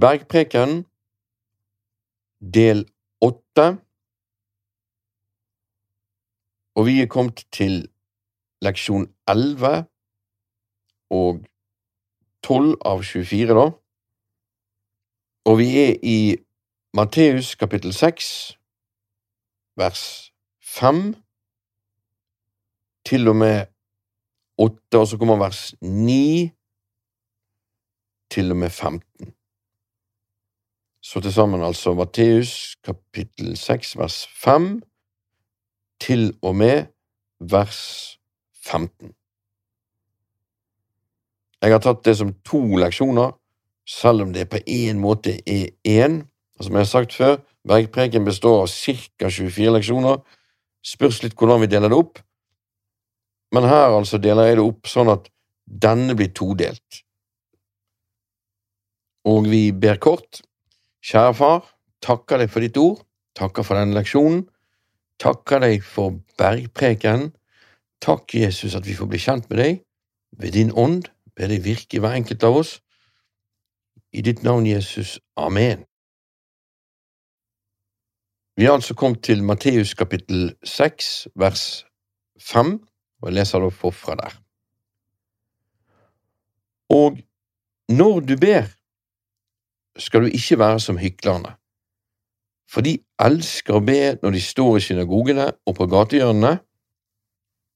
Bergpreken, del åtte, og vi er kommet til leksjon elleve og tolv av 24, da. Og vi er i Matteus kapittel seks, vers fem til og med åtte, og så kommer vers ni til og med 15. Så til sammen altså Matteus kapittel 6 vers 5 til og med vers 15. Jeg har tatt det som to leksjoner, selv om det på en måte er én. Og som jeg har sagt før, Bergpreken består av ca. 24 leksjoner. Spørs litt hvordan vi deler det opp. Men her altså deler jeg det opp sånn at denne blir todelt. Og vi ber kort. Kjære far, takker deg for ditt ord, takker for denne leksjonen, takker deg for bergprekenen. Takk, Jesus, at vi får bli kjent med deg. Ved din ånd, ber deg virke i hver enkelt av oss. I ditt navn, Jesus. Amen. Vi har altså kommet til Matteus kapittel 6, vers 5, og jeg leser da forfra der. Og når du ber, skal du ikke være som hyklerne, for de elsker å be når de står i synagogene og på gatehjørnene,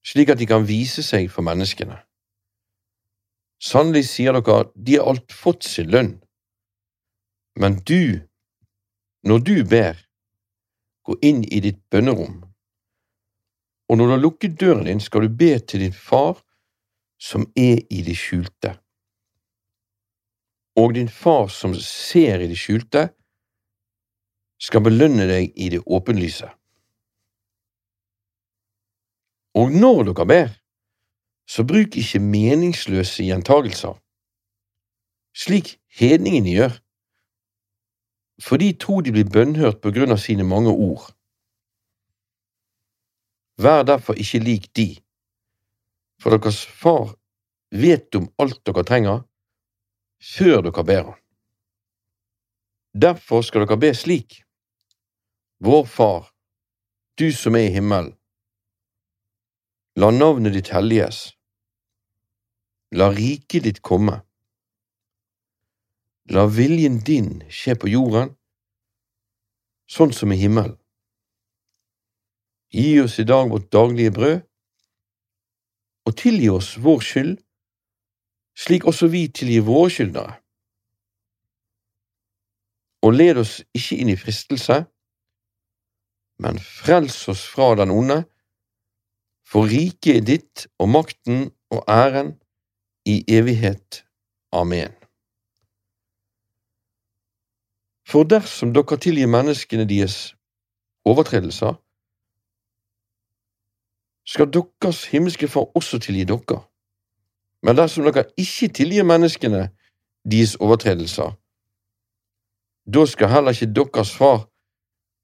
slik at de kan vise seg for menneskene. Sannelig sier dere, de har alt fått sin lønn. Men du, når du ber, gå inn i ditt bønnerom, og når du har lukket døren din, skal du be til din far som er i det skjulte og din far som ser i det skjulte, skal belønne deg i det åpenlyse. Og når dere ber, så bruk ikke meningsløse gjentagelser, slik hedningene gjør, for de tror de blir bønnhørt på grunn av sine mange ord. Vær derfor ikke lik de, for deres far vet om alt dere trenger, før dere ber Han. Derfor skal dere be slik. Vår Far, du som er i himmelen. La navnet ditt helliges. La riket ditt komme. La viljen din skje på jorden, sånn som i himmelen. Gi oss i dag vårt daglige brød, og tilgi oss vår skyld, slik også vi tilgir våre skyldnere. Og led oss ikke inn i fristelse, men frels oss fra den onde, for riket er ditt og makten og æren i evighet. Amen. For dersom dere tilgir menneskene deres overtredelser, skal deres himmelske Far også tilgi dere. Men dersom dere ikke tilgir menneskene deres overtredelser, da skal heller ikke deres far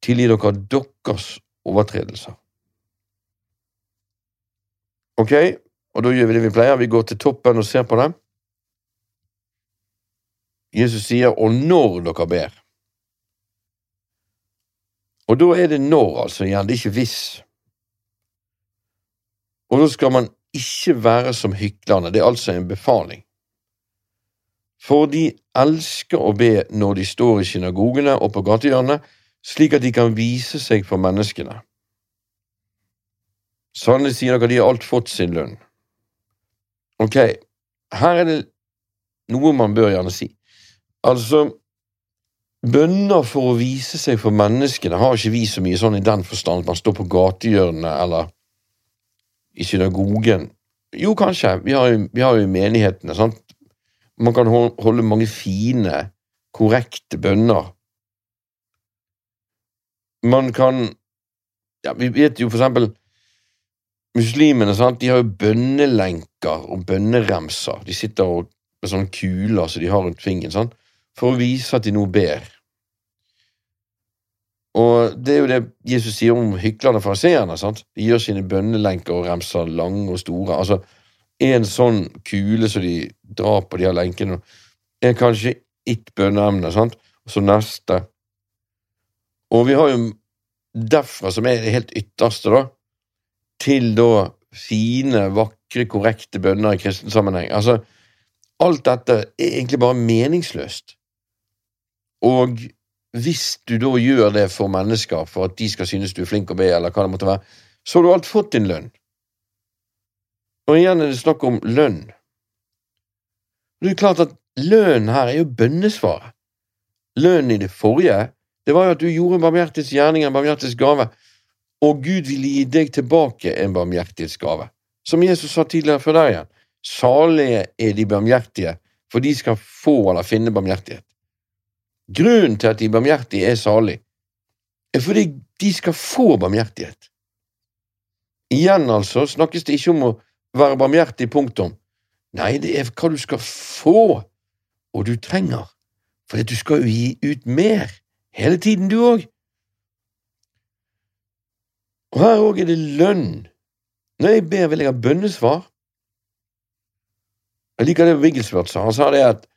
tilgi dere deres overtredelser. Ok, og da gjør vi det vi pleier, vi går til toppen og ser på det. Jesus sier 'og når dere ber'. Og da er det når, altså, igjen, det er ikke hvis. Og da skal man ikke være som hyklerne, det er altså en befaling. For de elsker å be når de står i synagogene og på gatehjørnet, slik at de kan vise seg for menneskene. Sannelig sier dere, de har alt fått sin lønn. Ok, her er det noe man bør gjerne si. Altså, bønner for å vise seg for menneskene har ikke vi så mye sånn i den forstand at man står på gatehjørnet eller i synagogen. Jo, kanskje. Vi har jo, vi har jo menighetene. sant? Man kan holde mange fine, korrekte bønner. Man kan ja, Vi vet jo for eksempel Muslimene sant? de har jo bønnelenker og bønneremser. De sitter og, med sånne kuler som de har rundt fingeren, sant? for å vise at de nå ber. Og det er jo det Jesus sier om hyklerne fariseerne. De gjør sine bønnelenker og remser lange og store. Altså, En sånn kule som de drar på de her lenkene, er kanskje ett bønneemne, sant, og så neste. Og vi har jo derfra, som er det helt ytterste, da, til da fine, vakre, korrekte bønner i kristen sammenheng. Altså, alt dette er egentlig bare meningsløst. Og hvis du da gjør det for mennesker, for at de skal synes du er flink å be, eller hva det måtte være, så har du alt fått din lønn. Og igjen er det snakk om lønn. Det er klart at lønnen her er jo bønnesvaret. Lønnen i det forrige, det var jo at du gjorde en barmhjertighets gjerning, en barmhjertighets gave, og Gud ville gi deg tilbake en barmhjertighetsgave. Som Jesus sa tidligere før der igjen, salige er de barmhjertige, for de skal få eller finne barmhjertighet. Grunnen til at de barmhjertige er salige, er fordi de skal få barmhjertighet. Igjen, altså, snakkes det ikke om å være barmhjertig, punktum. Nei, det er hva du skal få, og du trenger, for du skal jo gi ut mer, hele tiden, du òg. Og her òg er det lønn. Når jeg ber, vil jeg ha bønnesvar. Jeg liker det Wigglesworth sa. Han sa det at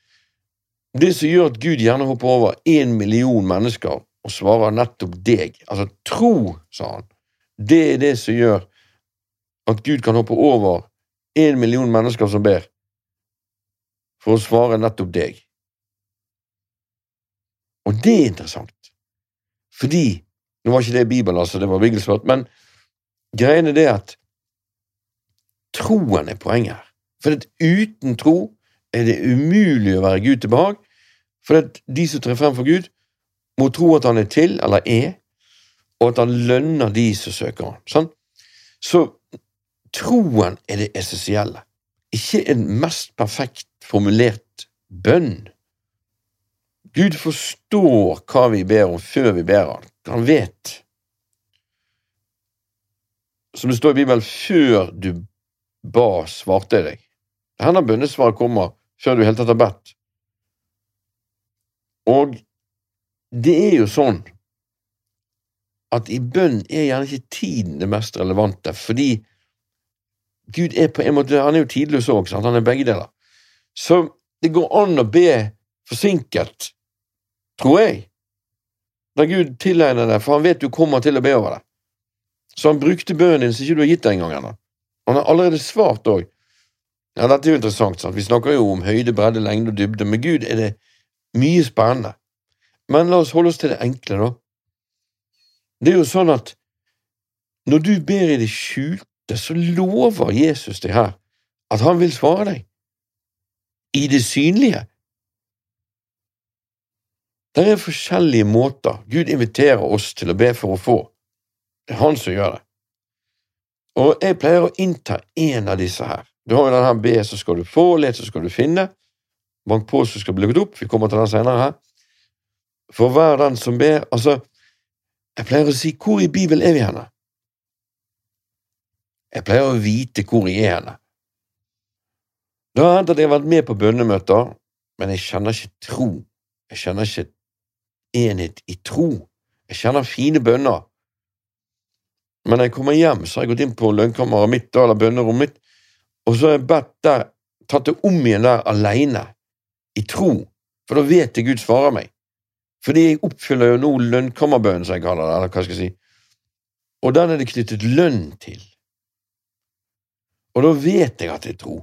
det som gjør at Gud gjerne hopper over én million mennesker og svarer nettopp deg, altså tro, sa han, det er det som gjør at Gud kan hoppe over én million mennesker som ber, for å svare nettopp deg. Og det er interessant, fordi Nå var ikke det Bibelen, altså, det var Wigglesworth, men greien er det at troen er poenget her. For uten tro er det umulig å være Gud til behag, for de som trer frem for Gud, må tro at han er til, eller er, og at han lønner de som søker han. Sånn? Så Troen er det essensielle, ikke en mest perfekt formulert bønn. Gud forstår hva vi ber om før vi ber han. Han vet. Som det står i Bibelen, før du ba, svarte jeg deg. Det hender bønnesvaret kommer før du helt tatt har bedt. Og det er jo sånn at i bønn er gjerne ikke tiden det mest relevante, fordi Gud er på en måte Han er jo tidløs òg, han er begge deler. Så det går an å be forsinket, tror jeg, da Gud tilegner deg, for han vet du kommer til å be over det. Så han brukte bønnen din som ikke du har gitt deg engang ennå. Han har allerede svart òg. Ja, dette er jo interessant, sant? vi snakker jo om høyde, bredde, lengde og dybde. Med Gud er det mye spennende. Men la oss holde oss til det enkle, da. Det er jo sånn at når du ber i det skjulte, så lover Jesus deg her at han vil svare deg. I det synlige. Det er forskjellige måter Gud inviterer oss til å be for å få. Det er han som gjør det. Og jeg pleier å innta en av disse her. Du har jo den her be, så skal du få, let, så skal du finne. Bank på, så skal du lukket opp. Vi kommer til den senere her. For hver den som ber Altså, jeg pleier å si hvor i Bibelen er vi henne? Jeg pleier å vite hvor jeg er henne. Det har hendt at jeg har vært med på bønnemøter, men jeg kjenner ikke tro. Jeg kjenner ikke enhet i tro. Jeg kjenner fine bønner. Men når jeg kommer hjem, så har jeg gått inn på lønnkammeret mitt eller bønnerommet mitt, og så har jeg bedt der, tatt det om igjen der alene, i tro, for da vet jeg Gud svarer meg. Fordi jeg oppfyller jo nå lønnkammerbønnen, som jeg kaller det, eller hva skal jeg si, og den er det knyttet lønn til. Og da vet jeg at det er tro.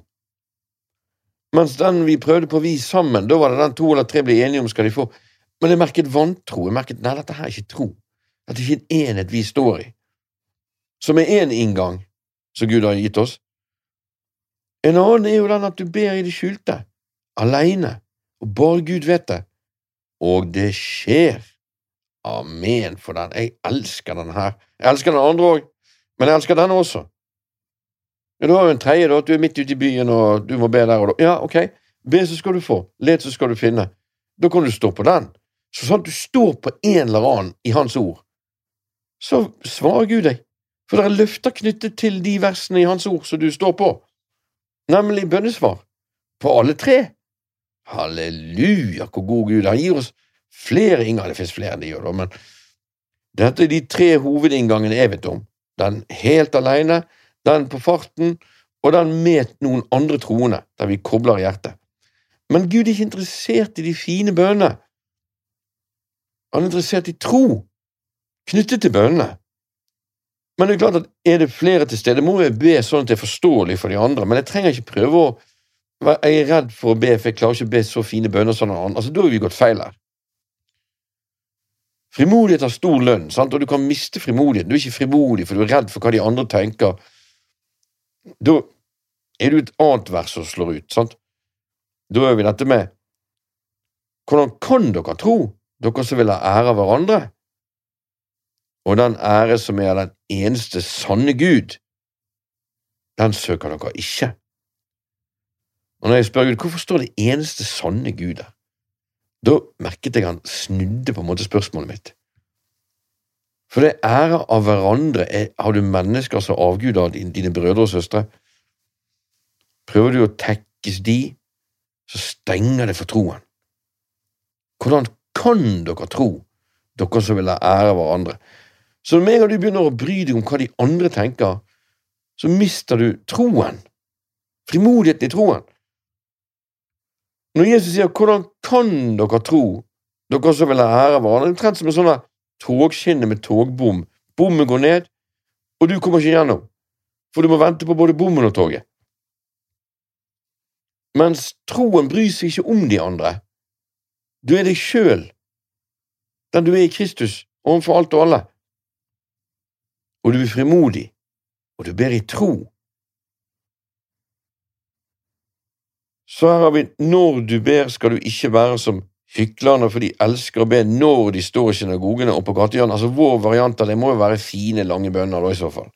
Mens den vi prøvde på, vi sammen, da var det den to eller tre ble enige om skal de få. Men jeg merket vantro. Jeg merket nei, dette her er ikke tro. Dette er ikke en enhet vi står i. Som er én inngang som Gud har gitt oss. En annen er jo den at du ber i det skjulte, aleine, og bare Gud vet det. Og det skjer. Amen for den. Jeg elsker den her. Jeg elsker den andre òg, men jeg elsker denne også. Ja, du har jo en tredje, da, at du er midt ute i byen og du må be der og da. Ja, ok, be så skal du få, let så skal du finne. Da kan du stå på den. Så sånn at du står på en eller annen i Hans ord, så svarer Gud deg. For det er løfter knyttet til de versene i Hans ord som du står på, nemlig bønnesvar. På alle tre. Halleluja, hvor god Gud. Han gir oss flere innganger. Det finnes flere enn de gjør, da, men dette er de tre hovedinngangene jeg vet om. Den helt alene, den på farten, og den med noen andre troende, der vi kobler hjertet. Men Gud er ikke interessert i de fine bønnene. Han er interessert i tro, knyttet til bønnene. Men det er klart at er det flere til stede, må jeg be sånn at det er forståelig for de andre, men jeg trenger ikke prøve å Jeg er redd for å be, for jeg klarer ikke å be så fine bønner som noen andre. Altså, da har vi gått feil her. Frimodighet har stor lønn, sant? og du kan miste frimodigheten. Du er ikke frimodig, for du er redd for hva de andre tenker. Da er det jo et annet vers som slår ut. sant? Da er vi dette med Hvordan kan dere tro, dere som vil ha ære av hverandre? Og den ære som er den eneste sanne Gud, den søker dere ikke. Og når jeg spør Gud hvorfor står det eneste sanne Gud der, da merket jeg han snudde på en måte spørsmålet mitt. For det ære av hverandre er, Har du mennesker som avguder dine brødre og søstre? Prøver du å tekkes de, så stenger det for troen. Hvordan kan dere tro, dere som vil ha ære av hverandre? Så når du begynner å bry deg om hva de andre tenker, så mister du troen, frimodigheten i troen. Når Jesus sier 'Hvordan kan dere tro, dere som vil ha ære av er omtrent som en sånn togskinne med togbom. Bommen går ned, og du kommer ikke gjennom, for du må vente på både bommen og toget. Mens troen bryr seg ikke om de andre. Du er deg sjøl, den du er i Kristus, overfor alt og alle og du er frimodig, og du ber i tro. Så her har vi når du ber, skal du ikke være som hyklerne, for de elsker å be når de står i synagogene og på gatehjørnet. Altså, vår variant av det må jo være fine, lange bønner, da, i så fall.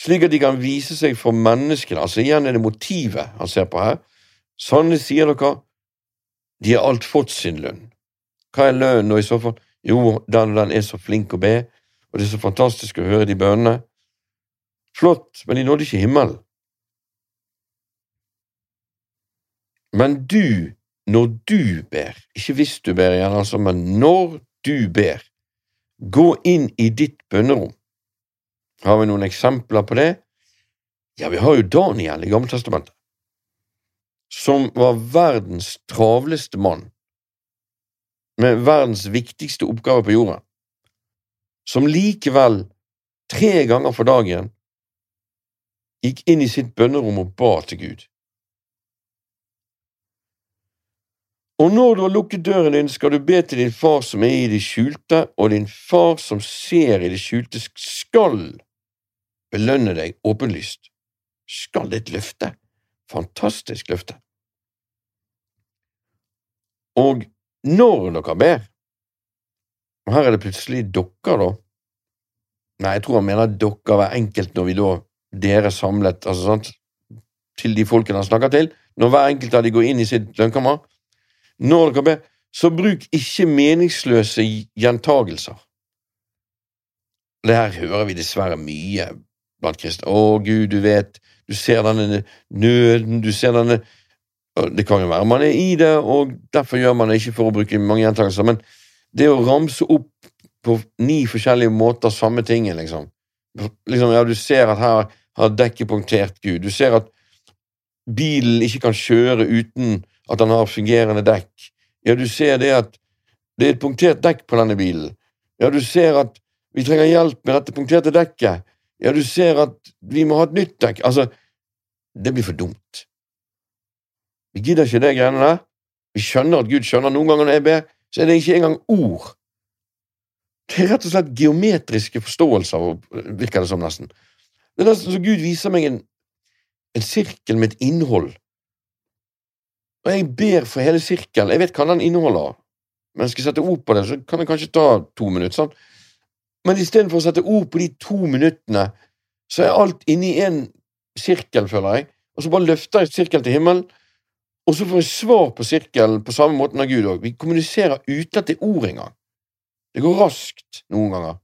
Slik at de kan vise seg for menneskene. Altså, igjen er det motivet han ser på her. Sannelig sier dere, de har alt fått sin lønn. Hva er lønnen nå, i så fall? Jo, den og den er så flink å be, og det er så fantastisk å høre de bønnene. Flott, men de nådde ikke himmelen. Men du, når du ber, ikke hvis du ber igjen, altså, men når du ber, gå inn i ditt bønnerom. Har vi noen eksempler på det? Ja, vi har jo Daniel i Gammeltestamentet, som var verdens travleste mann, med verdens viktigste oppgave på jorden som likevel tre ganger for dagen gikk inn i sitt bønnerom og ba til Gud. Og når du har lukket døren din, skal du be til din far som er i det skjulte, og din far som ser i det skjulte, skal belønne deg åpenlyst. Skal det et løfte? Fantastisk løfte. Og når dere ber, og her er det plutselig dere, da. Nei, jeg tror han mener dere hver enkelt når vi da, dere samlet, altså sant, til de folkene han snakker til, når hver enkelt av de går inn i sitt lønnkammer. Når dere ber, så bruk ikke meningsløse gjentagelser. Det her hører vi dessverre mye blant kristne. Å, Gud, du vet, du ser denne nøden, du ser denne Det kan jo være man er i det, og derfor gjør man det ikke for å bruke mange gjentagelser, men det å ramse opp på ni forskjellige måter samme tingen, liksom. liksom ja, du ser at her har dekket punktert Gud. Du ser at bilen ikke kan kjøre uten at den har fungerende dekk. Ja, du ser det at det er et punktert dekk på denne bilen. Ja, du ser at vi trenger hjelp med dette punkterte dekket. Ja, du ser at vi må ha et nytt dekk. Altså, det blir for dumt. Vi gidder ikke det greiene der. Vi skjønner at Gud skjønner noen ganger når jeg ber, så er det ikke engang ord. Det er rett og slett geometriske forståelser, virker det som nesten. Det er nesten så Gud viser meg en, en sirkel med et innhold. Og jeg ber for hele sirkelen. Jeg vet hva den inneholder, men skal jeg sette ord på det, så kan det kanskje ta to minutter. sant? Men istedenfor å sette ord på de to minuttene, så er alt inni en sirkel, føler jeg, og så bare løfter jeg sirkelen til himmelen, og så får vi svar på sirkelen på samme måten av Gud òg. Vi kommuniserer uten at det er ord engang. Det går raskt noen ganger.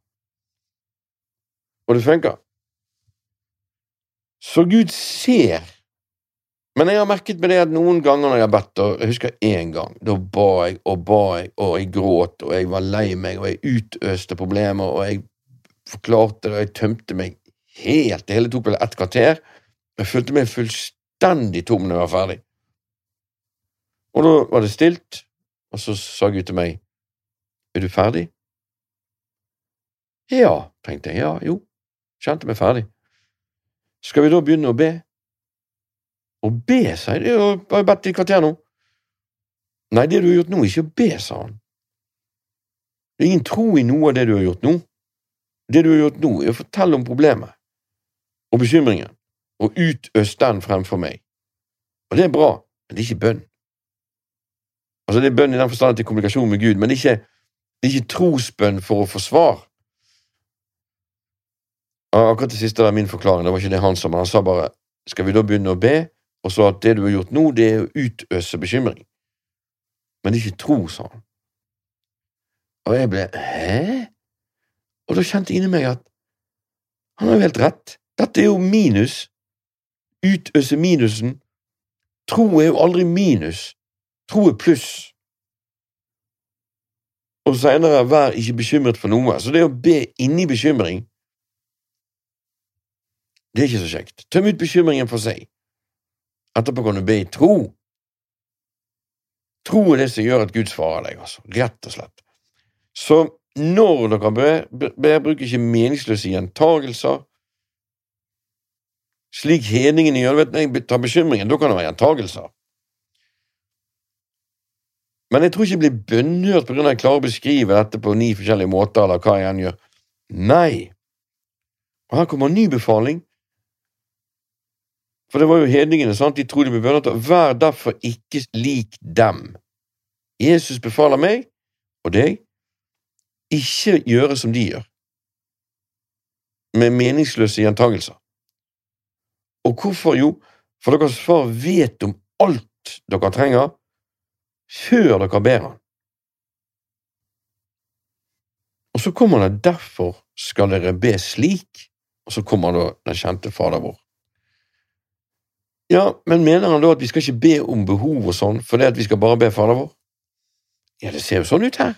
Og det funker. Så Gud ser. Men jeg har merket med det at noen ganger når jeg har bedt, og jeg husker én gang, da ba jeg og ba jeg, og jeg gråt, og jeg var lei meg, og jeg utøste problemer, og jeg forklarte det, og jeg tømte meg helt. Det hele tok vel ett kvarter. Jeg følte meg fullstendig tom når jeg var ferdig. Og da var det stilt, og så sa Gud til meg, er du ferdig? Ja, tenkte jeg, ja, jo, kjente meg ferdig. Skal vi da begynne å be? Å be, sa jeg, jeg har bedt i kvarter nå. Nei, det du har gjort nå, er ikke å be, sa han. Det er ingen tro i noe av det du har gjort nå. Det du har gjort nå, er å fortelle om problemet og bekymringen, og utøse den fremfor meg. Og det er bra, men det er ikke bønn. Altså, det er bønn i den forstand til kommunikasjon med Gud, men det er ikke, er ikke trosbønn for å få svar. Akkurat det siste var min forklaring, det var ikke det han sa, men han sa bare skal vi da begynne å be, og så at det du har gjort nå, det er å utøse bekymring. Men det er ikke tro, sa han. Og jeg ble hæ? Og da kjente jeg inni meg at han har jo helt rett. Dette er jo minus. Utøse minusen. Tro er jo aldri minus. Tro er pluss. Og seinere vær ikke bekymret for noe. Så det å be inni bekymring, det er ikke så kjekt. Tøm ut bekymringen for seg. Etterpå kan du be i tro. Tro er det som gjør at Gud svarer deg, altså. Rett og slett. Så når dere ber, be, bruk ikke meningsløse gjentagelser. Slik hedningene gjør vet, jeg tar bekymringen, da kan det være gjentagelser. Men jeg tror ikke jeg blir bunnhørt av at jeg klarer å beskrive dette på ni forskjellige måter, eller hva jeg enn gjør. Nei. Og her kommer en ny befaling. For det var jo hedningene, sant, de tror de ble bønnhørt. Vær derfor ikke lik dem. Jesus befaler meg og deg ikke gjøre som de gjør, med meningsløse gjentagelser. Og hvorfor? Jo, for deres far vet om alt dere trenger, før dere ber han. Og så kommer det 'derfor skal dere be slik', og så kommer da den kjente Fader vår. Ja, men mener han da at vi skal ikke be om behov og sånn fordi at vi skal bare be Fader vår? Ja, det ser jo sånn ut her.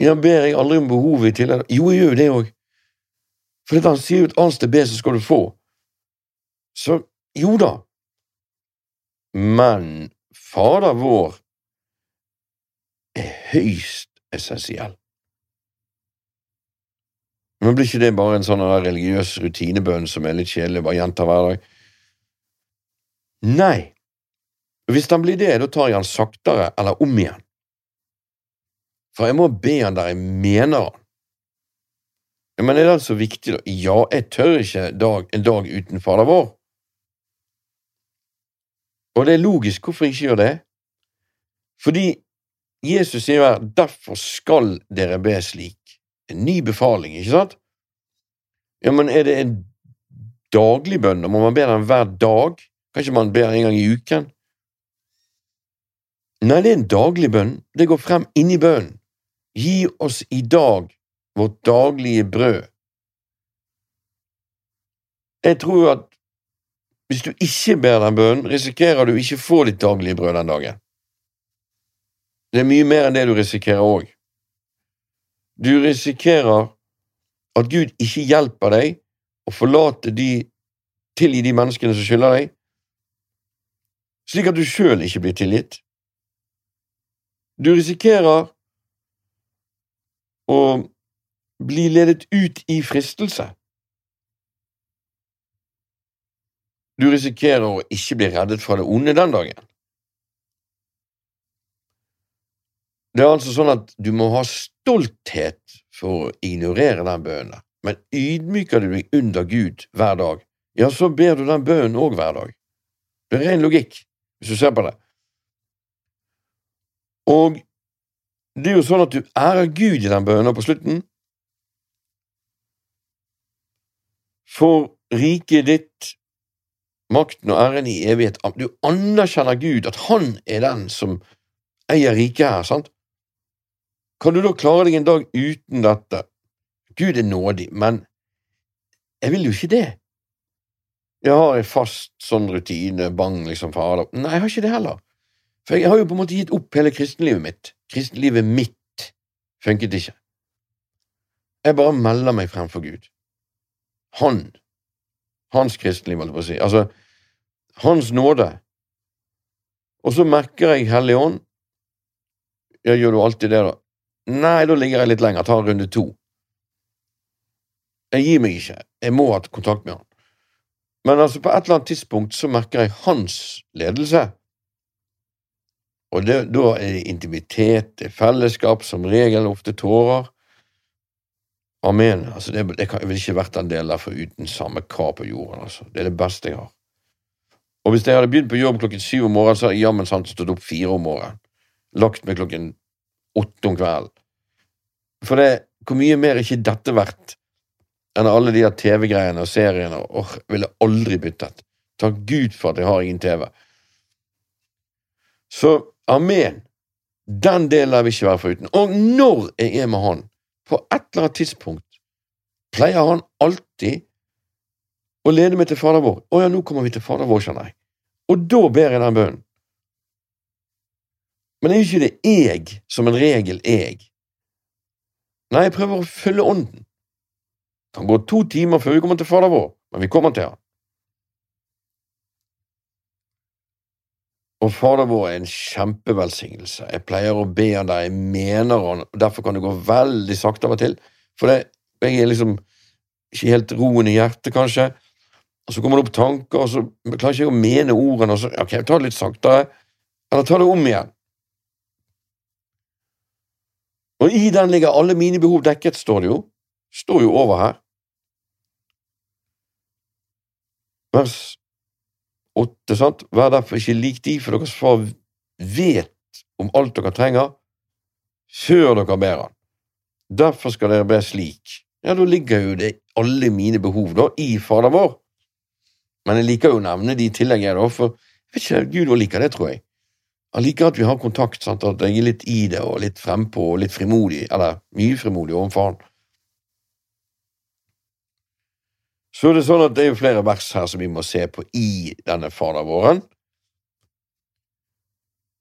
Ja, ber jeg aldri om behovet i tillegg? Jo, jeg gjør det òg. For han sier jo et annet sted be, så skal du få. Så jo da. Men Fader vår er høyst essensiell. Men blir ikke det bare en sånn religiøs rutinebønn som er litt kjedelig, bare gjenta hver dag? Nei. Hvis han blir det, da tar jeg han saktere eller om igjen. For jeg må be han der jeg mener han. Men er det altså viktig, da? Ja, jeg tør ikke dag, en dag uten Fader vår. Og det er logisk hvorfor ikke gjør det. Fordi Jesus sier her, derfor skal dere be slik. En ny befaling, ikke sant? Ja, men er det en daglig bønn? Må man be den hver dag? Kan man be den en gang i uken? Nei, det er en daglig bønn. Det går frem inni bønnen. Gi oss i dag vårt daglige brød. Jeg tror at hvis du ikke ber den bønnen, risikerer du ikke å få ditt daglige brød den dagen. Det er mye mer enn det du risikerer òg. Du risikerer at Gud ikke hjelper deg å forlate de, tilgi de menneskene som skylder deg, slik at du sjøl ikke blir tilgitt. Du risikerer å bli ledet ut i fristelse. Du risikerer å ikke bli reddet fra det onde den dagen. Det er altså sånn at du må ha stolthet for å ignorere den bønnen, men ydmyker du deg under Gud hver dag, ja, så ber du den bønnen òg hver dag. Det er ren logikk, hvis du ser på det. Og det er jo sånn at du ærer Gud i den bønnen på slutten. For riket ditt, makten og æren i evighet Du anerkjenner Gud, at Han er den som eier riket her, sant? Kan du da klare deg en dag uten dette? Gud er nådig, men jeg vil jo ikke det. Jeg har en fast sånn rutine, bang, liksom, fader. Nei, jeg har ikke det heller. For jeg har jo på en måte gitt opp hele kristenlivet mitt. Kristenlivet mitt funket ikke. Jeg bare melder meg frem for Gud. Han. Hans kristenliv, holdt jeg på å si. Altså, Hans nåde. Og så merker jeg Hellig Ånd. Ja, gjør du alltid det, da? Nei, da ligger jeg litt lenger, tar runde to. Jeg gir meg ikke. Jeg må ha kontakt med han. Men altså, på et eller annet tidspunkt så merker jeg hans ledelse. Og det, da er det intimitet, det er fellesskap, som regel ofte tårer. Amen. Altså, det, det kan, jeg ville ikke vært en del der uten samme hva på jorden. altså. Det er det beste jeg har. Og hvis jeg hadde begynt på jobb klokken syv om morgenen, så hadde jeg jammen sant stått opp fire om morgenen. Lagt meg klokken åtte om kvelden. For det, hvor mye mer er ikke dette verdt enn alle de TV-greiene og seriene? Åh, ville aldri byttet. Takk Gud for at jeg har ingen TV. Så amen. Den delen vil ikke være foruten. Og når jeg er med han, på et eller annet tidspunkt, pleier han alltid å lede meg til Fader vår. Å ja, nå kommer vi til Fader vår, skjønner jeg. Og da ber jeg den bønnen. Men det er jo ikke det jeg som en regel jeg. Nei, jeg prøver å følge ånden. Det kan gå to timer før vi kommer til Fader vår, men vi kommer til han. Og Fader vår er en kjempevelsignelse. Jeg pleier å be han der jeg mener han, og derfor kan det gå veldig sakte av og til. For det, jeg er liksom ikke helt roen i hjertet, kanskje. Og så kommer det opp tanker, og så klarer ikke å mene ordene, og så ok, ta det litt saktere, eller ta det om igjen. Og i den ligger alle mine behov dekket, står det jo. Står jo over her. Vers åtte, sant? Vær derfor ikke lik de, for deres far vet om alt dere trenger, før dere ber han. Derfor skal dere be slik. Ja, da ligger jo det alle mine behov da i Fader vår. Men jeg liker jo å nevne de i tillegg, da, for jeg vet ikke, Gud liker det, tror jeg. Han liker at vi har kontakt, sant? at jeg er litt i det og litt frempå og litt frimodig, eller mye frimodig overfor han. Så er det sånn at det er flere vers her som vi må se på i denne fadervåren.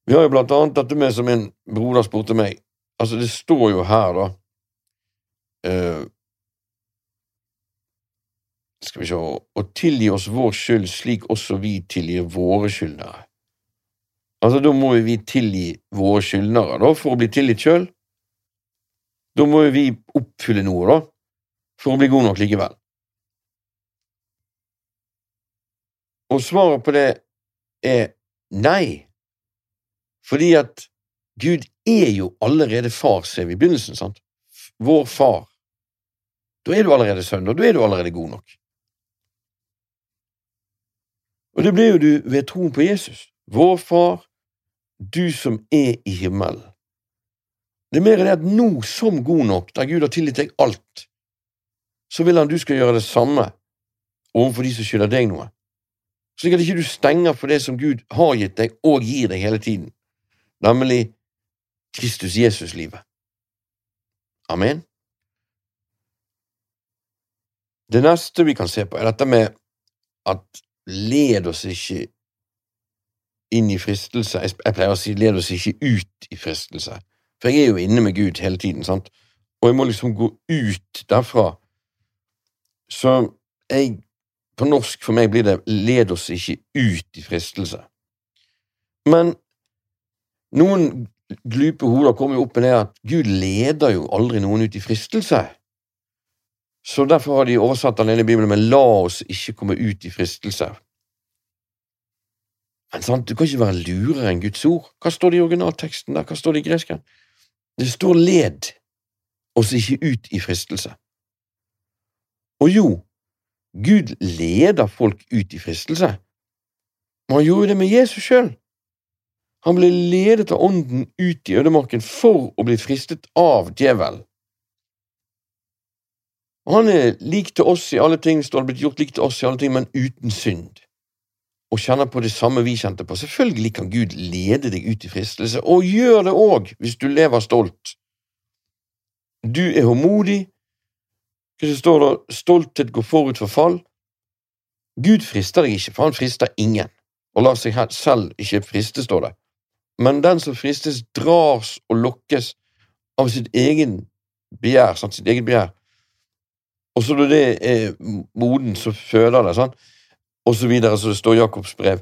Vi har jo blant annet dette med som en broder spurte meg, altså det står jo her, da uh, Skal vi se Å tilgi oss vår skyld slik også vi tilgir våre skyldnere. Altså, Da må vi tilgi våre skyldnere da, for å bli tilgitt sjøl. Da må vi oppfylle noe da, for å bli god nok likevel. Og svaret på det er nei, fordi at Gud er jo allerede far, ser vi i begynnelsen, sant? Vår far. Da er du allerede sønn, og da er du allerede god nok. Og det blir jo du ved troen på Jesus. Vår far, du som er i himmelen. Det er mer det at nå, som god nok, der Gud har tilgitt deg alt, så vil han du skal gjøre det samme overfor de som skylder deg noe, slik at ikke du stenger for det som Gud har gitt deg og gir deg hele tiden, nemlig Kristus Jesus-livet. Amen. Det neste vi kan se på, er dette med at led oss ikke inn i fristelse. Jeg, pleier å si led oss ikke ut i fristelse, for jeg er jo inne med Gud hele tiden, sant, og jeg må liksom gå ut derfra. Så jeg På norsk for meg blir det led oss ikke ut i fristelse. Men noen glupe hoder kommer jo opp med det at Gud leder jo aldri noen ut i fristelse. Så derfor har de oversatt den ene Bibelen med la oss ikke komme ut i fristelse. Men sant, du kan ikke være lurere enn Guds ord. Hva står det i originalteksten der? Hva står det i gresken? Det står led oss ikke ut i fristelse. Og jo, Gud leder folk ut i fristelse, men han gjorde det med Jesus sjøl. Han ble ledet av Ånden ut i ødemarken for å bli fristet av djevelen. Han er lik til oss i alle ting, står det blitt gjort lik til oss i alle ting, men uten synd og kjenner på det samme vi kjente på. Selvfølgelig kan Gud lede deg ut i fristelse, og gjør det òg hvis du lever stolt. Du er håndmodig. Hva står det? Stolthet går forut for fall. Gud frister deg ikke, for han frister ingen, og lar seg selv ikke friste, står det. Men den som fristes, dras og lokkes av sitt egen begjær, sant? sitt eget begjær. Og så når det er moden, så føder det. sant? og så videre, så det står Jakobs brev.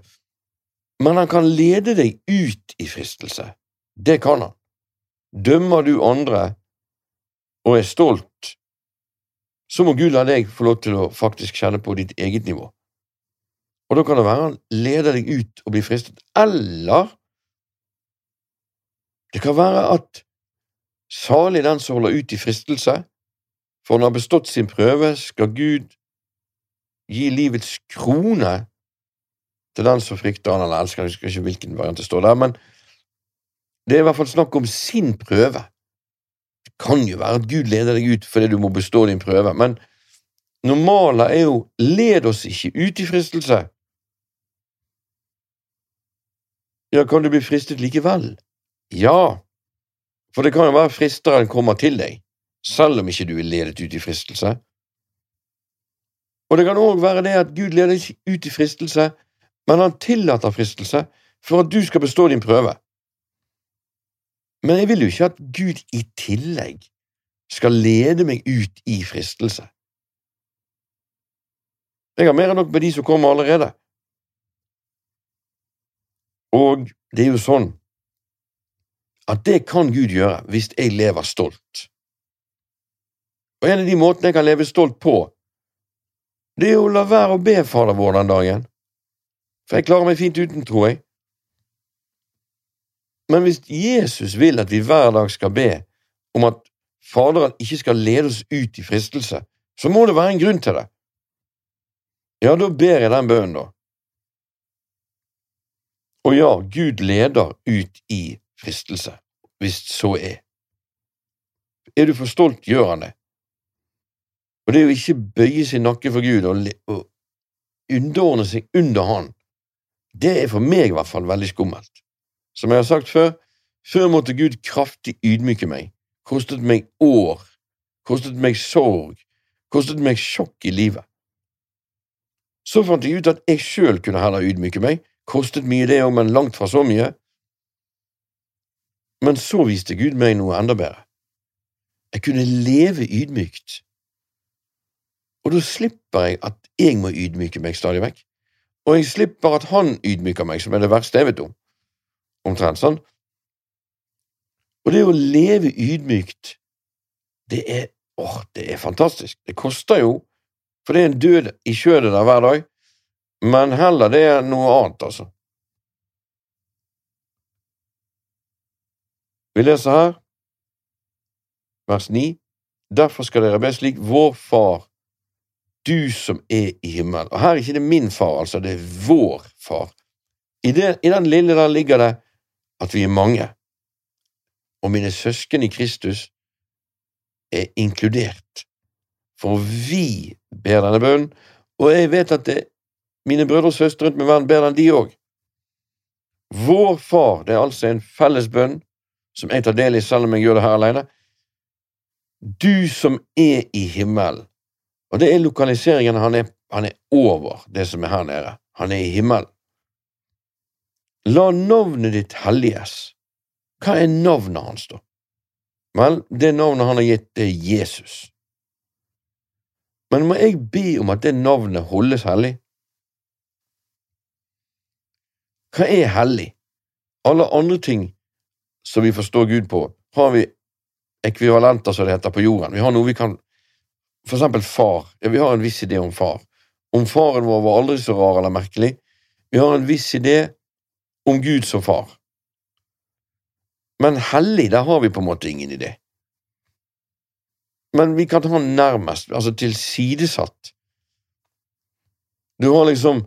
Men han kan lede deg ut i fristelse. Det kan han. Dømmer du andre og er stolt, så må Gud la deg få lov til å faktisk kjenne på ditt eget nivå. Og da kan det være han leder deg ut og blir fristet, eller det kan være at salig den som holder ut i fristelse, for han har bestått sin prøve, skal Gud gi livets krone til den som frykter han eller elsker. Jeg husker ikke hvilken variant det står der, men det er i hvert fall snakk om sin prøve. Det kan jo være at Gud leder deg ut fordi du må bestå din prøve, men normalen er jo led oss ikke ut i fristelse. Ja, kan du bli fristet likevel? Ja, for det kan jo være fristeren kommer til deg, selv om ikke du er ledet ut i fristelse. Og det kan òg være det at Gud leder deg ut i fristelse, men han tillater fristelse for at du skal bestå din prøve. Men jeg vil jo ikke at Gud i tillegg skal lede meg ut i fristelse. Jeg har mer enn nok med de som kommer allerede. Og det er jo sånn at det kan Gud gjøre hvis jeg lever stolt. Og en av de måtene jeg kan leve stolt på, det er å la være å be Fader vår den dagen. For jeg klarer meg fint uten, tror jeg. Men hvis Jesus vil at vi hver dag skal be om at Faderen ikke skal lede oss ut i fristelse, så må det være en grunn til det. Ja, da ber jeg den bønnen, da. Og ja, Gud leder ut i fristelse, hvis så er. Er du for stolt, gjør han det. Og det er jo ikke bøye sin nakke for Gud og, og underordne seg under Han, det er for meg i hvert fall veldig skummelt. Som jeg har sagt før, før måtte Gud kraftig ydmyke meg. Kostet meg år, kostet meg sorg, kostet meg sjokk i livet. Så fant jeg ut at jeg sjøl kunne heller ydmyke meg, kostet mye det òg, men langt fra så mye. Men så viste Gud meg noe enda bedre. Jeg kunne leve ydmykt, og da slipper jeg at jeg må ydmyke meg stadig vekk og jeg slipper at han ydmyker meg, som er det verste jeg vet om. Omtrent sånn. Og det å leve ydmykt, det er åh, det er fantastisk. Det koster jo, for det er en død i kjødet der hver dag, men heller det er noe annet, altså. Vi leser her, vers 9. Derfor skal dere be slik, vår Far du som er i himmelen. Og her er ikke det min far, altså, det er vår far. I, det, I, den lille der ligger det at vi er mange, og mine søsken i Kristus er inkludert. For vi ber denne bønnen, og jeg vet at det, mine brødre og søstre rundt meg i verden ber den, de òg. Vår Far, det er altså en felles bønn som jeg tar del i selv om jeg gjør det her alene. Du som er i himmelen. Og det er lokaliseringen. Han er, han er over det som er her nede. Han er i himmelen. La navnet ditt helliges. Hva er navnet hans, da? Vel, det navnet han har gitt, er Jesus. Men må jeg be om at det navnet holdes hellig? Hva er hellig? Alle andre ting som vi forstår Gud på, har vi ekvivalenter, som det heter, på jorden. Vi har noe vi kan for eksempel far. Ja, vi har en viss idé om far. Om faren vår var aldri så rar eller merkelig. Vi har en viss idé om Gud som far. Men hellig, der har vi på en måte ingen idé. Men vi kan ta han nærmest, altså tilsidesatt. Du har liksom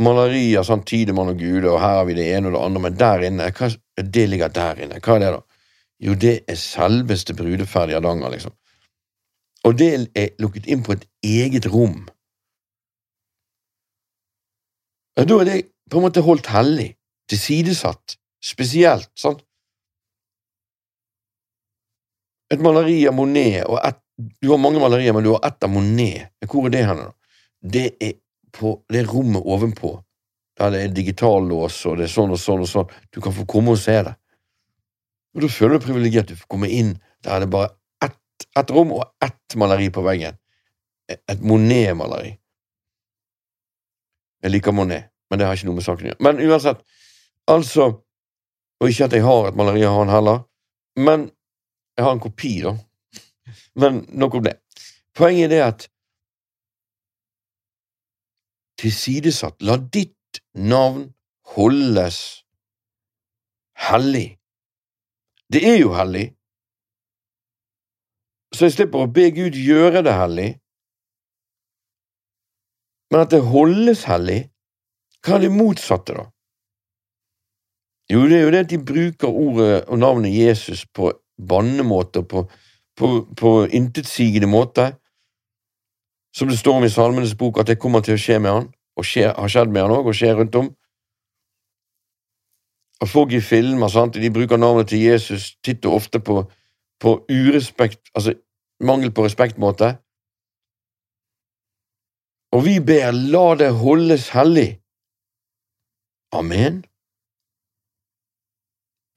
malerier, sånn Tidemann og Gud, og her har vi det ene og det andre, men der inne, hva, det ligger der inne. Hva er det, da? Jo, det er selveste brudeferdige Hardanger, liksom og det er lukket inn på et eget rom. Da er det på en måte holdt hellig, tilsidesatt, spesielt, sant? Et maleri av Monet og et, Du har mange malerier, men du har ett av Monet. Hvor er det hen. Det er på det rommet ovenpå, der det er digitallås, og det er sånn og sånn og sånn. Du kan få komme og se det. Og da føler du deg privilegert. Du får komme inn der er det bare ett rom og ett maleri på veggen. Et Monet-maleri. Jeg liker Monet, men det har ikke noe med saken å gjøre. Men uansett, Altså, og ikke at jeg har et maleri av han heller, men jeg har en kopi, da. Men nok om det. Poenget er det at tilsidesatt, la ditt navn holdes hellig. Det er jo hellig, så jeg slipper å be Gud gjøre det hellig, men at det holdes hellig, hva er det motsatte, da? Jo, det er jo det at de bruker ordet og navnet Jesus på bannemåter, på, på, på intetsigende måte, som det står om i Salmenes bok at det kommer til å skje med han, og skje, har skjedd med han òg, og skjer rundt om. Og folk i filmer sant, de bruker navnet til Jesus titt og ofte på, på urespekt, altså mangel på respektmåte. Og vi ber, la det holdes hellig. Amen.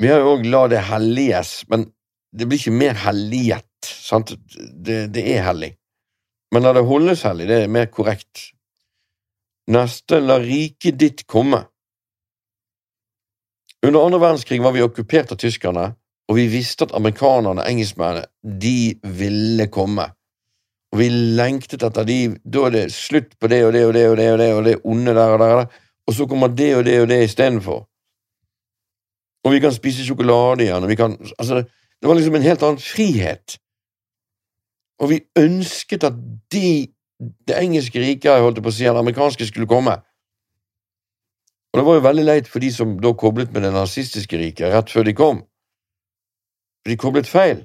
Vi har jo òg la det helliges, men det blir ikke mer helliget, sant? Det, det er hellig. Men la det holdes hellig, det er mer korrekt. Neste, la riket ditt komme. Under andre verdenskrig var vi okkupert av tyskerne, og vi visste at amerikanerne og engelskmennene, de ville komme. Og vi lengtet etter de, da er det slutt på det og det og det og det og det og det onde der og der, og så kommer det og det og det istedenfor. Og vi kan spise sjokolade igjen, og vi kan Altså, det var liksom en helt annen frihet. Og vi ønsket at de, det engelske riket, holdt på å si, det amerikanske, skulle komme. Og det var jo veldig leit for de som da koblet med det nazistiske riket rett før de kom. De koblet feil.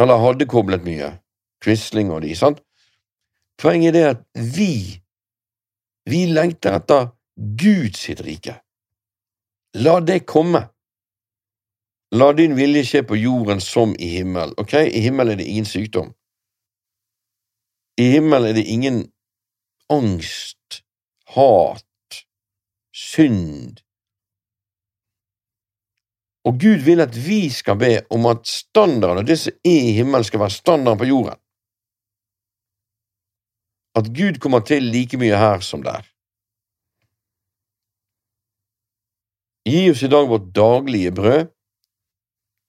Eller hadde koblet mye. Quisling og de, sant? Poenget er at vi, vi lengter etter Guds rike. La det komme. La din vilje skje på jorden som i himmel. Ok, i himmel er det ingen sykdom. I himmel er det ingen angst, hat, synd. Og Gud vil at vi skal be om at standarden og det som er i himmelen, skal være standarden på jorden. At Gud kommer til like mye her som der. Gi oss i dag vårt daglige brød.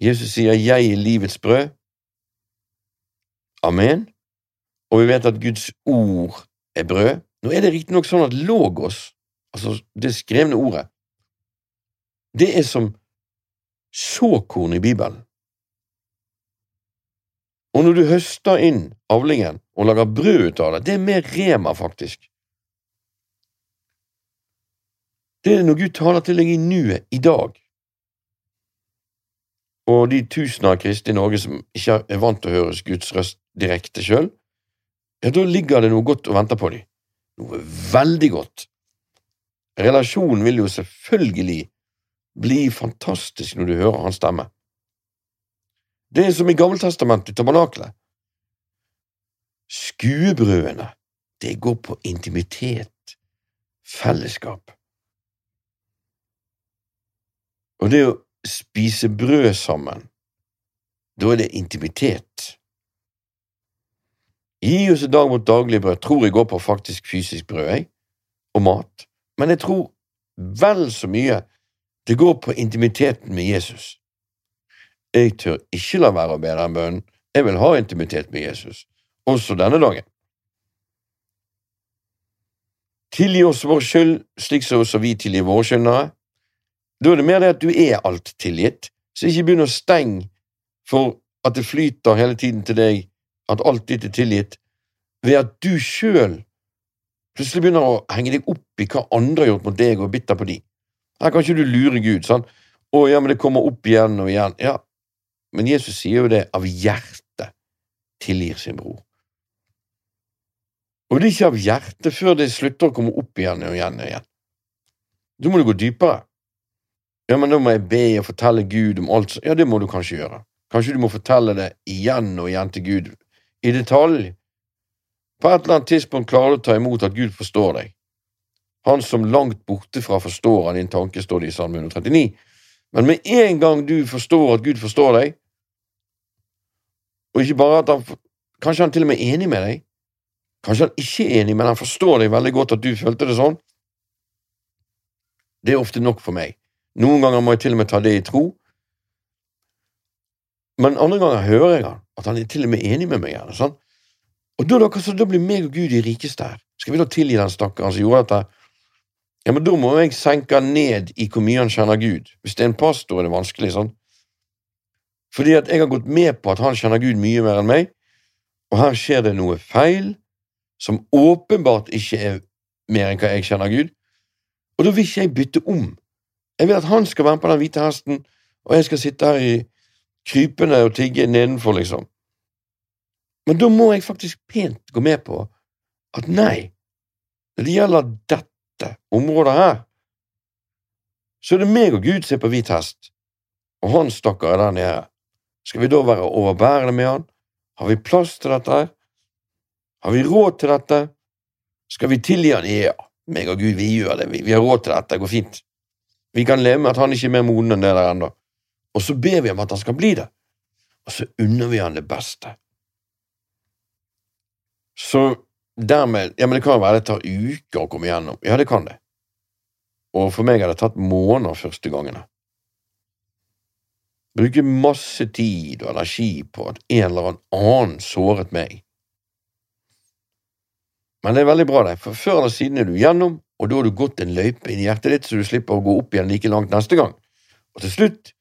Jesus sier 'Jeg er livets brød'. Amen. Og vi vet at Guds ord er brød. Nå er det riktignok sånn at logos, altså det skrevne ordet, det er som såkorn i Bibelen. Og når du høster inn avlingen og lager brød ut av det, det er mer rema, faktisk. Det er når Gud taler til deg i nuet, i dag. Og de tusener av kristne i Norge som ikke er vant til å høre Guds røst direkte sjøl, ja, da ligger det noe godt og venter på dem. Noe veldig godt. Relasjonen vil jo selvfølgelig bli fantastisk når du hører hans stemme. Det er som i Gammeltestamentet, tabernaklet. Skuebrødene, det går på intimitet, fellesskap. Og det å spise brød sammen, da er det intimitet. Gi oss dag mot daglig brød, tror jeg går på faktisk fysisk brød, jeg, og mat, men jeg tror vel så mye det går på intimiteten med Jesus. Jeg tør ikke la være å be den bønnen, jeg vil ha intimitet med Jesus, også denne dagen. Tilgi oss vår skyld, slik som også vi tilgir våre skyldnere, da er det mer det at du er alt tilgitt, så ikke begynn å stenge for at det flyter hele tiden til deg, at alt ditt er tilgitt, ved at du sjøl plutselig begynner å henge deg opp i hva andre har gjort mot deg, og er bitter på de. Her kan ikke du lure Gud, sånn, Å ja, men det kommer opp igjen og igjen. Ja, men Jesus sier jo det av hjertet tilgir sin bror. Og det er ikke av hjertet før det slutter å komme opp igjen og igjen og igjen. Da må du gå dypere. Ja, men da må jeg be og fortelle Gud om alt Ja, det må du kanskje gjøre. Kanskje du må fortelle det igjen og igjen til Gud, i detalj. På et eller annet tidspunkt klarer du å ta imot at Gud forstår deg. Han som langt borte fra forstår av din tanke, står det i Salme 139. Men med en gang du forstår at Gud forstår deg, og ikke bare at han Kanskje han til og med er enig med deg, kanskje han ikke er enig, men han forstår deg veldig godt at du følte det sånn, Det er ofte nok for meg. Noen ganger må jeg til og med ta det i tro, men andre ganger hører jeg han, at han er til og med enig med meg. Gjerne, sånn. Og da, da, så, da blir meg og Gud de rikeste her. Skal vi da tilgi den stakkaren som gjorde dette? Ja, men da må jeg senke ned i hvor mye han kjenner Gud. Hvis det er en pastor, er det vanskelig, sånn. Fordi at jeg har gått med på at han kjenner Gud mye mer enn meg, og her skjer det noe feil som åpenbart ikke er mer enn hva jeg kjenner Gud, og da vil ikke jeg bytte om. Jeg vil at han skal være på den hvite hesten, og jeg skal sitte her i krypende og tigge nedenfor, liksom. Men da må jeg faktisk pent gå med på at nei, når det gjelder dette området her, så er det meg og Gud som er på hvit hest, og han stakkar er der nede. Skal vi da være overbærende med han? Har vi plass til dette? Har vi råd til dette? Skal vi tilgi han? Ja, meg og Gud, vi gjør det, vi, vi har råd til dette, det går fint. Vi kan leve med at han ikke er mer moden enn det der ennå, og så ber vi om at han skal bli det, og så unner vi han det beste. Så dermed Ja, men det kan jo være det tar uker å komme igjennom. Ja, det kan det. Og for meg har det tatt måneder første gangene. Bruke masse tid og energi på at en eller annen såret meg. Men det er veldig bra, det, for før eller siden er du gjennom, og da har du gått en løype inn i hjertet ditt, så du slipper å gå opp igjen like langt neste gang. Og til slutt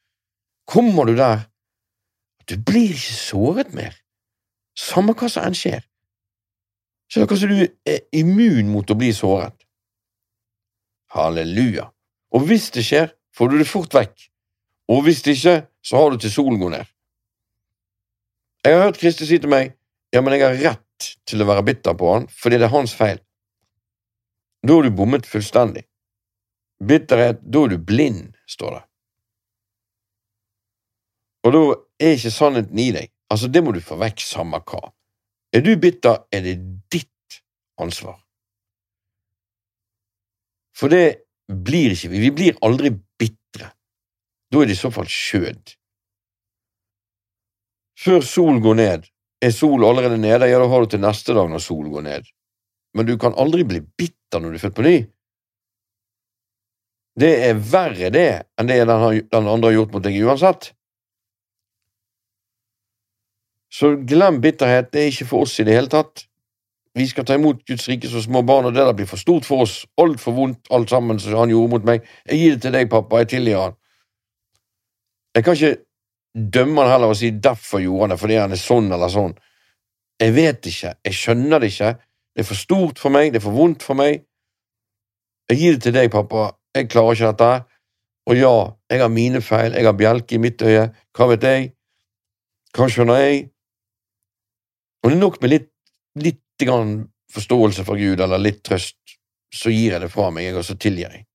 kommer du der at du blir ikke såret mer, samme hva som enn skjer. Så kanskje du er immun mot å bli såret. Halleluja. Og hvis det skjer, får du det fort vekk, og hvis det ikke, så har du til solen går ned. Jeg har hørt Kristi si til meg, ja, men jeg har rett til å være bitter på han, fordi det er hans feil. Da har du bommet fullstendig. Bitterhet, da er du blind, står det. Og da er ikke sannheten i deg. Altså, det må du få vekk, samme hva. Er du bitter, er det ditt ansvar. For det blir ikke vi. Vi blir aldri bitre. Da er det i så fall skjød. Før sol går ned, er sol allerede nede, ja, da har du til neste dag når sol går ned. Men du kan aldri bli bitter når du er født på ny. Det er verre, det, enn det den, har, den andre har gjort mot deg uansett. Så glem bitterhet, det er ikke for oss i det hele tatt. Vi skal ta imot Guds rike som små barn, og det der blir for stort for oss, altfor vondt alt sammen som han gjorde mot meg. Jeg gir det til deg, pappa, jeg tilgir han. Jeg kan ikke dømme han heller og si 'derfor gjorde han det', fordi han er sånn eller sånn. Jeg vet ikke, jeg skjønner det ikke, det er for stort for meg, det er for vondt for meg. Jeg gir det til deg, pappa, jeg klarer ikke dette. Og ja, jeg har mine feil, jeg har bjelke i mitt øye, hva vet jeg? Hva skjønner jeg? Og det er nok med litt, litt forståelse for Gud, eller litt trøst, så gir jeg det fra meg, og så tilgir jeg.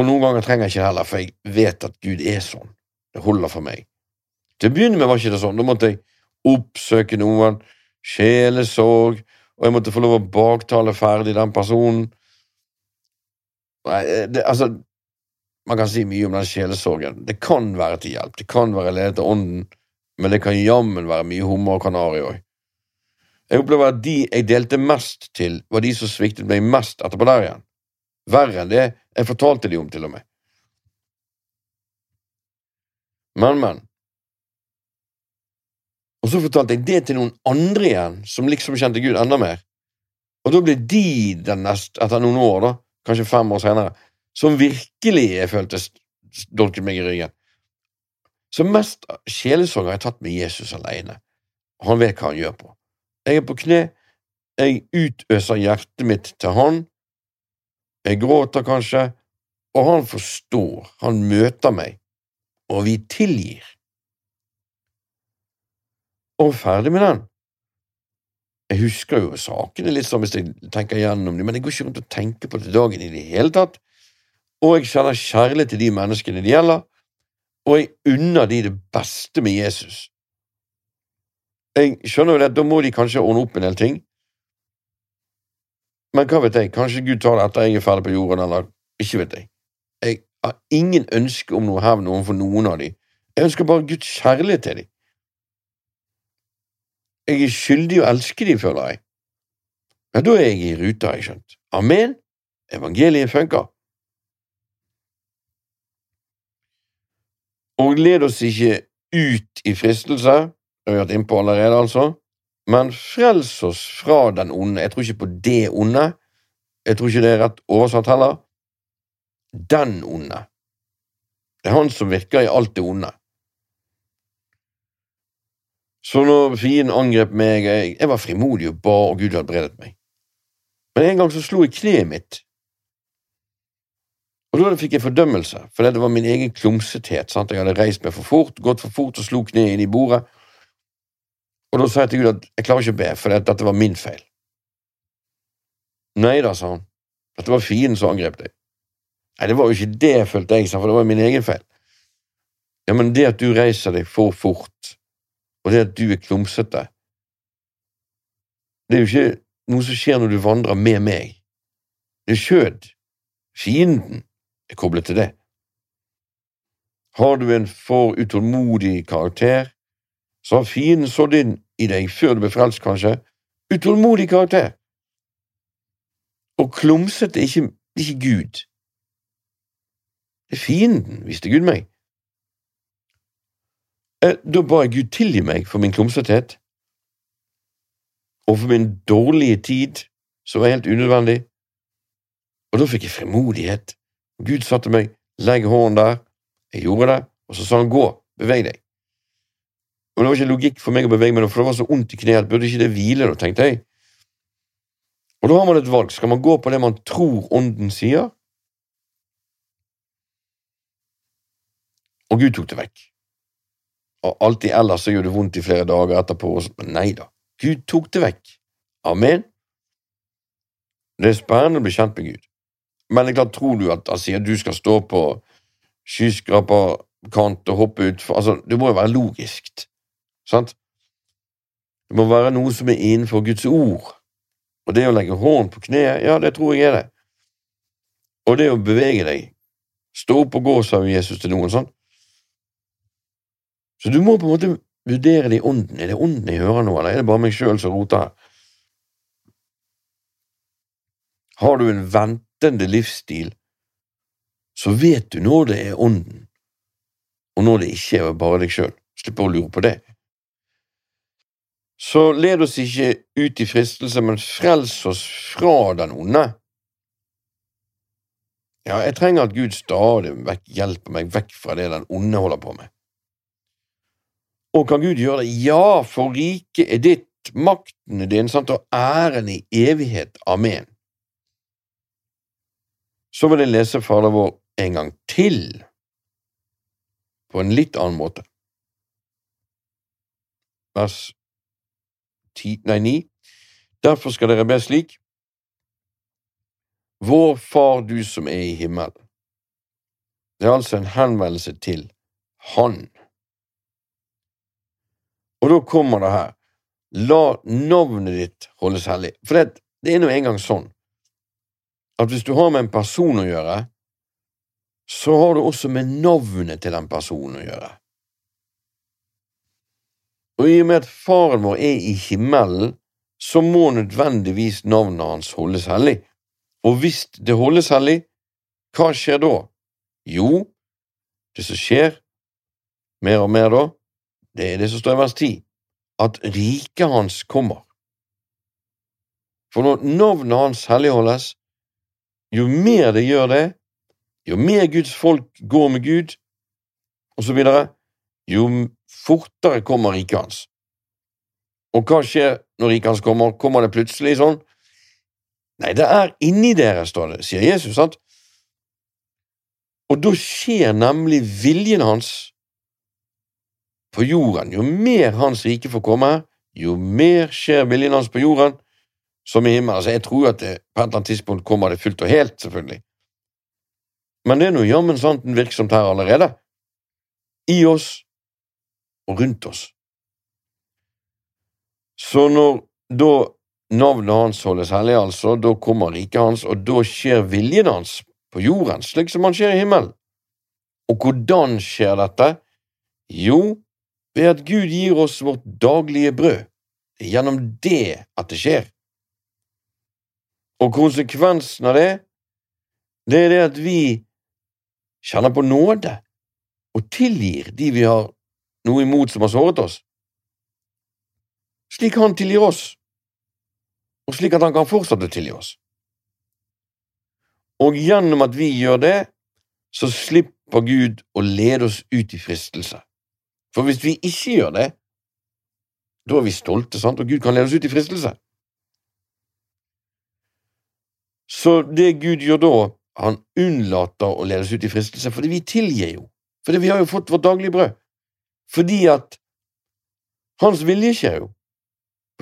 Og noen ganger trenger jeg ikke det heller, for jeg vet at Gud er sånn. Det holder for meg. Til å begynne med var ikke det sånn. Da måtte jeg oppsøke noen, sjelesorg, og jeg måtte få lov å baktale ferdig den personen. Nei, det, altså, man kan si mye om den sjelesorgen. Det kan være til hjelp, det kan være ledet av ånden, men det kan jammen være mye hummer og kanari òg. Jeg opplever at de jeg delte mest til, var de som sviktet meg mest etterpå der igjen. Verre enn det jeg fortalte de om, til og med. Men, men. Og så fortalte jeg det til noen andre igjen, som liksom kjente Gud enda mer. Og da ble de den neste, etter noen år, da, kanskje fem år senere, som virkelig jeg følte dolket meg i ryggen. Så mest sjelesorg har jeg tatt med Jesus alene. Han vet hva han gjør på. Jeg er på kne, jeg utøser hjertet mitt til han, jeg gråter kanskje, og han forstår, han møter meg, og vi tilgir. Og ferdig med den. Jeg husker jo sakene litt sånn hvis jeg tenker gjennom dem, men jeg går ikke rundt og tenker på det dagen i det hele tatt, og jeg kjenner kjærlighet til de menneskene det gjelder, og jeg unner de det beste med Jesus. Jeg skjønner jo det, da må de kanskje ordne opp en del ting, men hva vet jeg, kanskje Gud tar det etter jeg er ferdig på jorden, eller ikke vet jeg. Jeg har ingen ønske om noe hevn overfor noen av dem. Jeg ønsker bare Guds kjærlighet til dem. Jeg er skyldig å elske dem, føler jeg. Ja, da er jeg i ruta, har jeg skjønt. Amen. evangeliet funker. Og led oss ikke ut i fristelse, det har vi vært innpå allerede, altså, men frels oss fra den onde. Jeg tror ikke på det onde, jeg tror ikke det er rett oversatt heller. Den onde. Det er han som virker i alt det onde. Så når fienden angrep meg, jeg, jeg var frimodig og ba, og Gud hadde bredet meg. Men en gang så slo jeg kneet mitt og da fikk jeg fordømmelse, for det var min egen klumsethet. Sant? Jeg hadde reist meg for fort, gått for fort og slo kneet inn i bordet. Og da sa jeg til Gud at jeg klarer ikke å be, for dette var min feil. Nei da, sa han, dette var fienden som angrep deg. Nei, det var jo ikke det, følte jeg, for det var min egen feil. Ja, men det at du reiser deg for fort, og det at du er klumsete, det er jo ikke noe som skjer når du vandrer med meg. Det er skjød. Fienden er koblet til det. Har du en for utålmodig karakter, så har fienden sådd inn i deg før du ble frelst, kanskje, utålmodig karakter. Og klumsete er ikke, ikke Gud. Det er fienden, visste Gud meg. Eh, da ba jeg Gud tilgi meg for min klumsethet og for min dårlige tid, som var helt unødvendig, og da fikk jeg fremodighet Gud sa til meg, legg hånden der. Jeg gjorde det, og så sa han gå, beveg deg. Men Det var ikke logikk for meg å bevege meg, for det var så vondt i kneet, burde ikke det hvile, da, tenkte jeg. Og da har man et valg, skal man gå på det man tror Ånden sier? Og Gud tok det vekk. Og alltid ellers så gjør det vondt i flere dager etterpå, men nei da, Gud tok det vekk. Amen. Det er spennende å bli kjent med Gud. Men det er klart, tror du at han sier du skal stå på skyskraperkant og hoppe utfor Altså, det må jo være logisk, sant? Det må være noe som er innenfor Guds ord. Og det å legge hånden på kneet, ja, det tror jeg er det. Og det å bevege deg. Stå opp og gå, sa Jesus til noen, sånn. Så du må på en måte vurdere det i ånden. Er det ånden jeg hører nå, eller er det bare meg sjøl som roter? Har du en ventende livsstil, så vet du når det er Ånden, og når det ikke er bare deg sjøl. Slipp å lure på det. Så led oss ikke ut i fristelse, men frels oss fra den onde. Ja, jeg trenger at Gud stadig vekk hjelper meg vekk fra det den onde holder på med. Og kan Gud gjøre det? Ja, for riket er ditt, makten er din, sant, og æren i evighet. Amen. Så vil jeg lese Fader vår en gang til, på en litt annen måte. Vers 10, nei, 9. Derfor skal dere be slik. Vår Far du som er i himmelen. Det er altså en henvendelse til Han. Og da kommer det her, la navnet ditt holdes hellig. For det, det er nå engang sånn at hvis du har med en person å gjøre, så har du også med navnet til den personen å gjøre. Og i og med at faren vår er i himmelen, så må nødvendigvis navnet hans holdes hellig. Og hvis det holdes hellig, hva skjer da? Jo, det som skjer mer og mer da, det er det som står i vers 10, at riket hans kommer. For når navnet hans helligholdes, jo mer det gjør det, jo mer Guds folk går med Gud, videre, jo fortere kommer riket hans. Og hva skjer når riket hans kommer? Kommer det plutselig sånn? Nei, det er inni dere, står det, sier Jesus, sant? Og da skjer nemlig viljen hans på jorden. Jo mer Hans rike får komme, jo mer skjer viljen hans på jorden, som i himmelen. Altså, jeg tror at det, på et eller annet tidspunkt kommer det fullt og helt, selvfølgelig. Men det er nå jammen sant virksomt her allerede. I oss og rundt oss. Så når da navnet hans holdes hellig, altså, da kommer riket hans, og da skjer viljen hans på jorden, slik som han skjer i himmelen. Og hvordan skjer dette? Jo, ved at Gud gir oss vårt daglige brød. Gjennom det at det skjer. Og konsekvensen av det, det er det at vi kjenner på nåde og tilgir de vi har noe imot som har såret oss, slik han tilgir oss, og slik at han kan fortsette å tilgi oss. Og gjennom at vi gjør det, så slipper Gud å lede oss ut i fristelse. For hvis vi ikke gjør det, da er vi stolte, sant? og Gud kan lede oss ut i fristelse. Så det Gud gjør da, han unnlater å lede oss ut i fristelse, fordi vi tilgir jo, fordi vi har jo fått vårt daglige brød, fordi at hans vilje skjer jo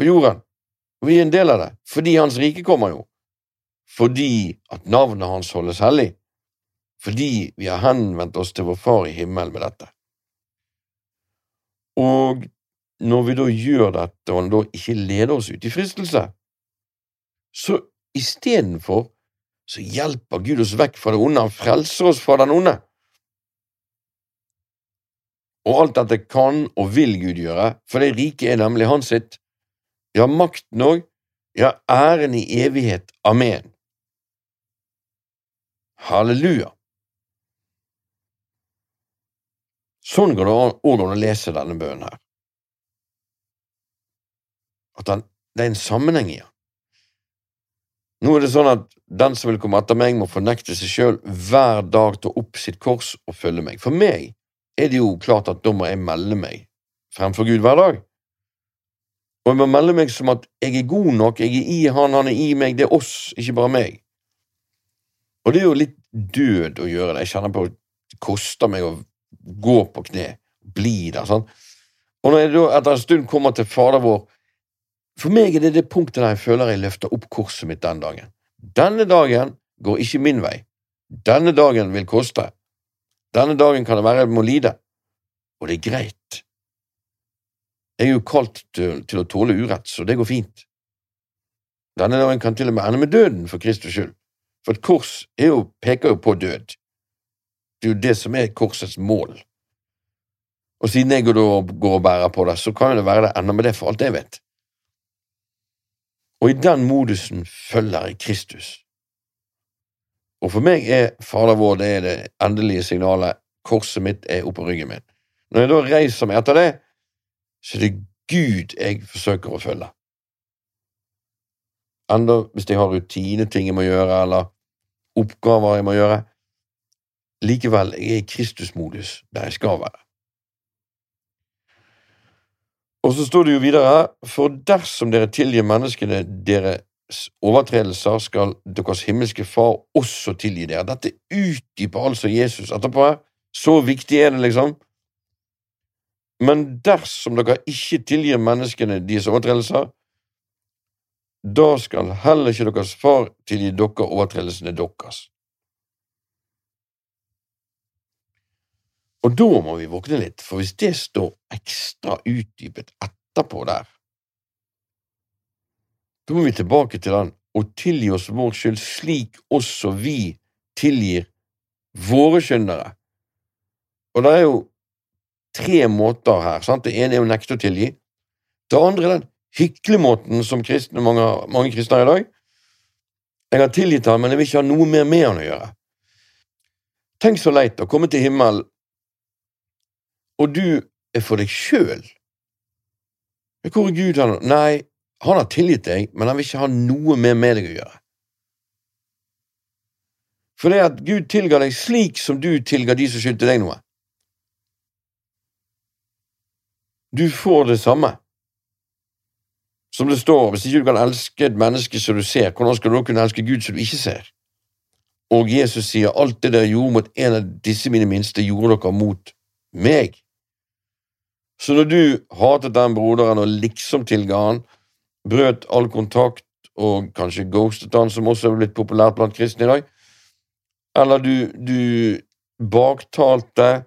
på jorden, og vi er en del av det, fordi hans rike kommer jo, fordi at navnet hans holdes hellig, fordi vi har henvendt oss til vår Far i himmelen med dette. Og når vi da gjør dette, og han da ikke leder oss ut i fristelse, så istedenfor så hjelper Gud oss vekk fra det onde, han frelser oss fra den onde. Og alt dette kan og vil Gud gjøre, for det riket er nemlig hans sitt. Ja, makten òg, ja, æren i evighet. Amen. Halleluja. Sånn går det òg an å lese denne bønnen her at den, det er en sammenheng i den. Nå er det sånn at den som vil komme etter meg, må fornekte seg sjøl hver dag, ta opp sitt kors og følge meg. For meg er det jo klart at da må jeg melde meg fremfor Gud hver dag. Og jeg må melde meg som at jeg er god nok, jeg er i han, han er i meg, det er oss, ikke bare meg. Og det er jo litt død å gjøre det. Jeg kjenner på at det koster meg å gå på kne, bli der. sånn. Og når jeg da etter en stund kommer til Fader vår, for meg er det det punktet der jeg føler jeg løfter opp korset mitt den dagen. Denne dagen går ikke min vei. Denne dagen vil koste. Denne dagen kan det være jeg må lide. Og det er greit. Jeg er jo kalt til, til å tåle urett, så det går fint. Denne dagen kan til og med ende med døden for Kristus skyld, for et kors jo, peker jo på død. Det er jo det som er korsets mål. Og siden jeg går og, bærer på det, så kan det være det ender med det, for alt jeg vet. Og i den modusen følger jeg Kristus. Og for meg er Fader vår det er det endelige signalet. Korset mitt er oppå ryggen min. Når jeg da reiser meg etter det, så er det Gud jeg forsøker å følge. Enda hvis jeg har rutineting jeg må gjøre, eller oppgaver jeg må gjøre. Likevel, jeg er i Kristusmodus der jeg skal være. Og så står det jo videre for dersom dere tilgir menneskene deres overtredelser, skal deres himmelske Far også tilgi dere. Dette utdyper altså Jesus etterpå. Så viktig er det, liksom. Men dersom dere ikke tilgir menneskene deres overtredelser, da skal heller ikke deres far tilgi dere overtredelsene deres. Og da må vi våkne litt, for hvis det står ekstra utdypet etterpå der, da må vi tilbake til den og tilgi oss vår skyld slik også vi tilgir våre skyndere. Og det er jo tre måter her. sant? Det ene er å nekte å tilgi. Det andre er den hyklemåten som kristne, mange, mange kristne har i dag. Jeg har tilgitt ham, men jeg vil ikke ha noe mer med han å gjøre. Tenk så leit å komme til himmelen og du er for deg sjøl. Hvor er Gud? Han? Nei, han har tilgitt deg, men han vil ikke ha noe mer med deg å gjøre. For det at Gud tilga deg slik som du tilga de som skyldte deg noe. Du får det samme. Som det står, hvis ikke du kan elske et menneske som du ser, hvordan skal du da kunne elske Gud som du ikke ser? Og Jesus sier alt det dere gjorde mot en av disse mine minste, gjorde dere mot meg. Så når du hatet den broderen og liksom tilga han, brøt all kontakt og kanskje ghostet han, som også er blitt populært blant kristne i dag, eller du, du baktalte,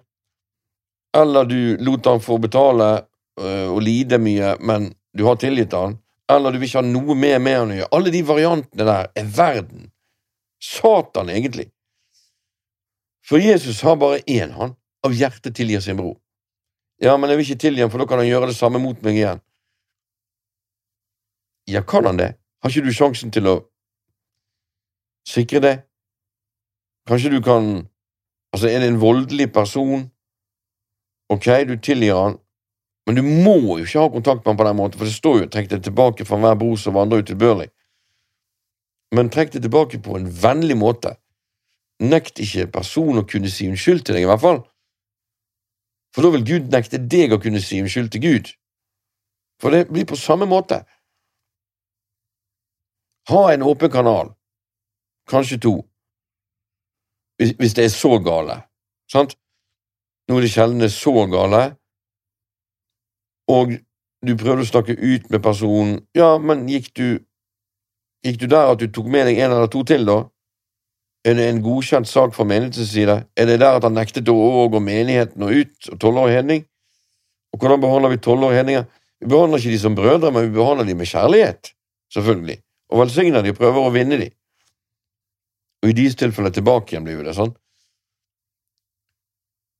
eller du lot han få betale øh, og lide mye, men du har tilgitt han, eller du vil ikke ha noe mer med han å gjøre. Alle de variantene der er verden. Satan, egentlig. For Jesus har bare én, han, av hjertet tilgir sin bror. Ja, men jeg vil ikke tilgi ham, for da kan han gjøre det samme mot meg igjen. Ja, kan han det? Har ikke du sjansen til å sikre det? Kanskje du kan Altså, er det en voldelig person? Ok, du tilgir han, men du må jo ikke ha kontakt med han på den måten, for det står jo 'trekk deg tilbake fra hver bror som vandrer utilbørlig'. Men trekk deg tilbake på en vennlig måte. Nekt ikke personen å kunne si unnskyld til deg, i hvert fall. For da vil Gud nekte deg å kunne si unnskyld til Gud. For det blir på samme måte. Ha en åpen kanal, kanskje to, hvis, det er så gale. Sant? Nå er det sjelden det er så gale, og du prøvde å snakke ut med personen. Ja, men gikk du Gikk du der at du tok med deg en eller to til, da? Er det en godkjent sak fra menighetens side? Er det der at han nektet å overgå menigheten og ut, og tolvårig hedning? Og hvordan behandler vi tolvårige hedninger? Vi behandler ikke de som brødre, men vi behandler de med kjærlighet, selvfølgelig, og velsigner de og prøver å vinne de. Og i deres tilfelle tilbake igjen, blir det sånn.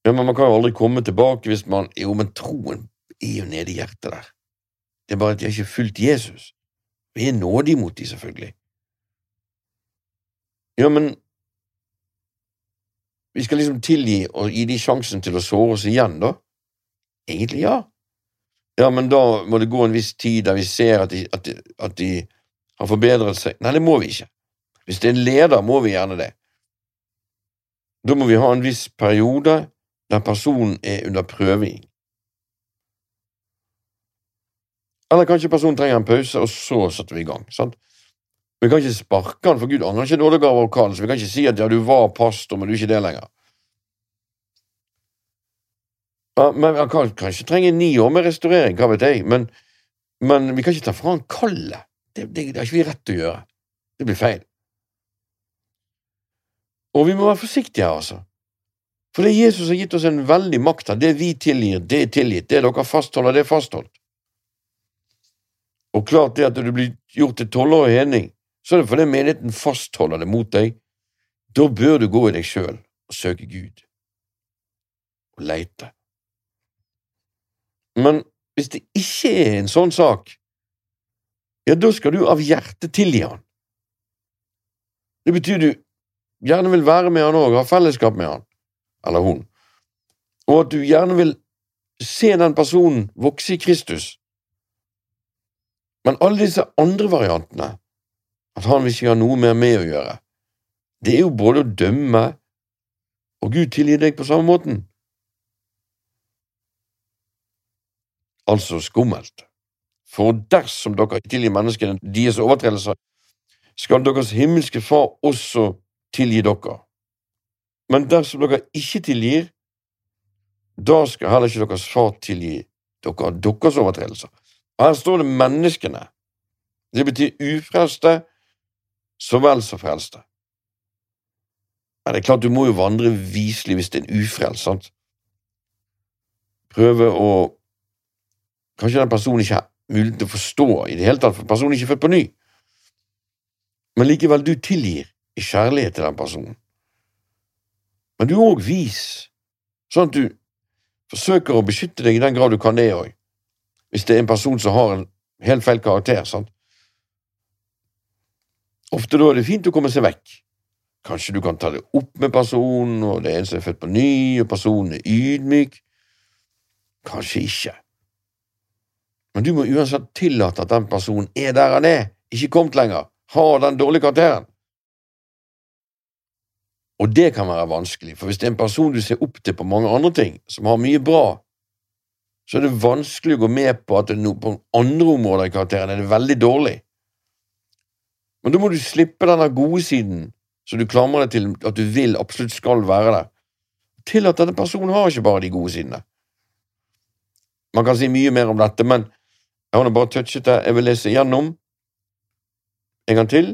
Ja, men man kan jo aldri komme tilbake hvis man Jo, men troen er jo nede i hjertet der. Det er bare at de har ikke fulgt Jesus. Vi er nådige mot de, selvfølgelig. Ja, men vi skal liksom tilgi og gi de sjansen til å såre oss igjen, da? Egentlig ja. Ja, men da må det gå en viss tid der vi ser at de, at de, at de har forbedret seg. Nei, det må vi ikke. Hvis det er en leder, må vi gjerne det. Da må vi ha en viss periode der personen er under prøving. Eller kanskje personen trenger en pause, og så setter vi i gang. sant? Vi kan ikke sparke han, for Gud angrer ikke nådegave og kall, så vi kan ikke si at ja, du var pastor, men du er ikke det lenger. Ja, men Han kan kanskje trenge ni år med restaurering, hva vet jeg, men, men vi kan ikke ta fra han kallet. Det, det, det har ikke vi rett til å gjøre. Det blir feil. Og vi må være forsiktige her, altså. For det Jesus har gitt oss en veldig makt her. Det vi tilgir, det er tilgitt. Det dere fastholder, det er fastholdt. Og klart det at du blir gjort til tolvårig hedning, så er det fordi menigheten fastholder det mot deg. Da bør du gå i deg sjøl og søke Gud og leite. Men hvis det ikke er en sånn sak, ja, da skal du av hjertet tilgi han. Det betyr du gjerne vil være med han òg, ha fellesskap med han, eller hun, og at du gjerne vil se den personen vokse i Kristus. Men alle disse andre variantene, at han vil ikke ha noe mer med å gjøre, det er jo både å dømme og Gud tilgir deg på samme måten. Altså skummelt. For dersom dere tilgir menneskene deres overtredelser, skal deres himmelske Far også tilgi dere. Men dersom dere ikke tilgir, da skal heller ikke deres far tilgi dere deres overtredelser. Og Her står det menneskene. Det betyr ufrelste så vel som frelste. Men det er klart, du må jo vandre viselig hvis det er en ufrelst, sant? Prøve å Kanskje den personen ikke har mulighet til å forstå i det hele tatt, for personen er ikke født på ny. Men likevel, du tilgir i kjærlighet til den personen. Men du er òg vis, sånn at du forsøker å beskytte deg i den grad du kan det òg, hvis det er en person som har en helt feil karakter. sant? Ofte da er det fint å komme seg vekk. Kanskje du kan ta det opp med personen, og det er en som er født på ny, og personen er ydmyk. Kanskje ikke. Men du må uansett tillate at den personen er der han er, ikke kommet lenger, har den dårlige karakteren. Og det kan være vanskelig, for hvis det er en person du ser opp til på mange andre ting, som har mye bra, så er det vanskelig å gå med på at no, på andre områder i karakteren er det veldig dårlig. Men da må du slippe denne gode siden, så du klamrer deg til at du vil absolutt skal være der. Til at denne personen har ikke bare de gode sidene. Man kan si mye mer om dette, men jeg har bare touchet det. Jeg vil lese gjennom en gang til.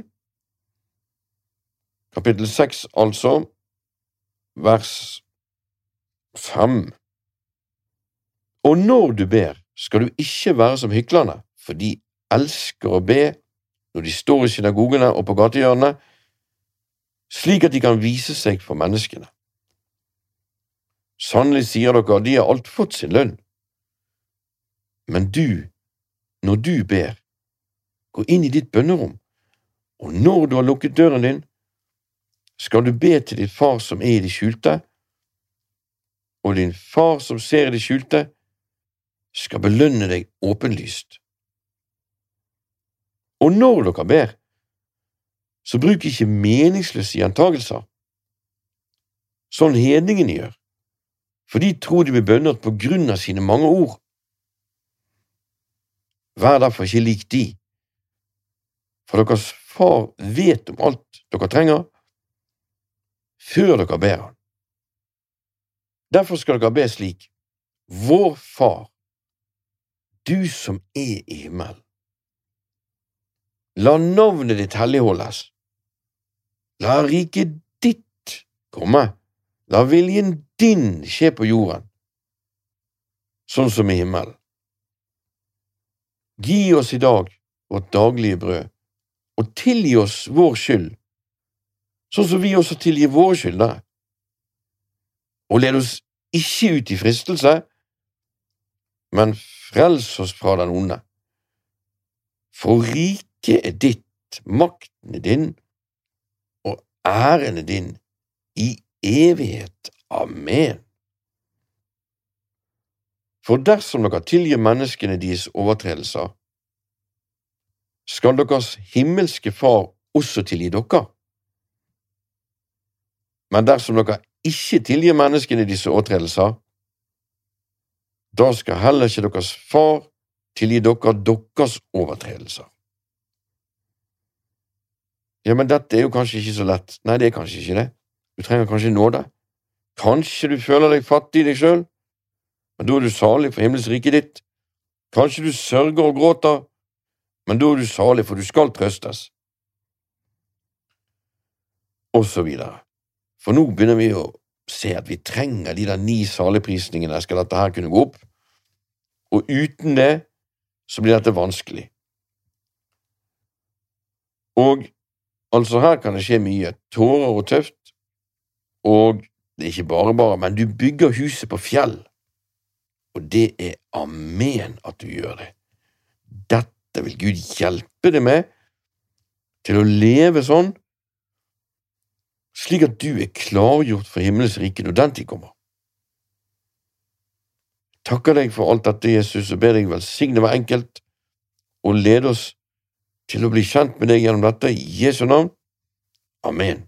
Kapittel seks, altså, vers fem. Og når du ber, skal du ikke være som hyklerne, for de elsker å be når de står i synagogene og på gatehjørnene, slik at de kan vise seg for menneskene. Sannelig sier dere, de har alt fått sin lønn. Men du, når du ber, gå inn i ditt bønnerom, og når du har lukket døren din, skal du be til din far som er i det skjulte, og din far som ser i det skjulte, skal belønne deg åpenlyst. Og når dere ber, så bruk ikke meningsløse gjentagelser, sånn hedningene gjør, for de tror de blir bønnet på grunn av sine mange ord. Vær derfor ikke lik de, for deres far vet om alt dere trenger, før dere ber han. Derfor skal dere be slik, Vår Far, du som er i himmelen. La navnet ditt helligholdes. La riket ditt komme. La viljen din skje på jorden, sånn som i himmelen. Gi oss i dag vårt daglige brød, og tilgi oss vår skyld, sånn som vi også tilgir våre skyldnere. Og led oss ikke ut i fristelse, men frels oss fra den onde. For riket er ditt, makten er din, og æren er din i evighet. Amen. For dersom dere tilgir menneskene deres overtredelser, skal deres himmelske Far også tilgi dere. Men dersom dere ikke tilgir menneskene disse overtredelser, da skal heller ikke deres far tilgi dere deres overtredelser. Ja, men dette er jo kanskje ikke så lett. Nei, det er kanskje ikke det. Du trenger kanskje nåde. Kanskje du føler deg fattig i deg sjøl, men da er du salig for himmels rike ditt. Kanskje du sørger og gråter, men da er du salig, for du skal trøstes. Og så videre. For nå begynner vi å se at vi trenger de der ni saligprisningene skal dette her kunne gå opp, og uten det så blir dette vanskelig. Og altså, her kan det skje mye, tårer og tøft, og det er ikke bare bare, men du bygger huset på fjell, og det er amen at du gjør det. Dette vil Gud hjelpe deg med til å leve sånn slik at du er klargjort for himmelens rike når den tid kommer. Takker deg for alt dette, Jesus, og ber deg velsigne hver enkelt, og lede oss til å bli kjent med deg gjennom dette i Jesu navn. Amen.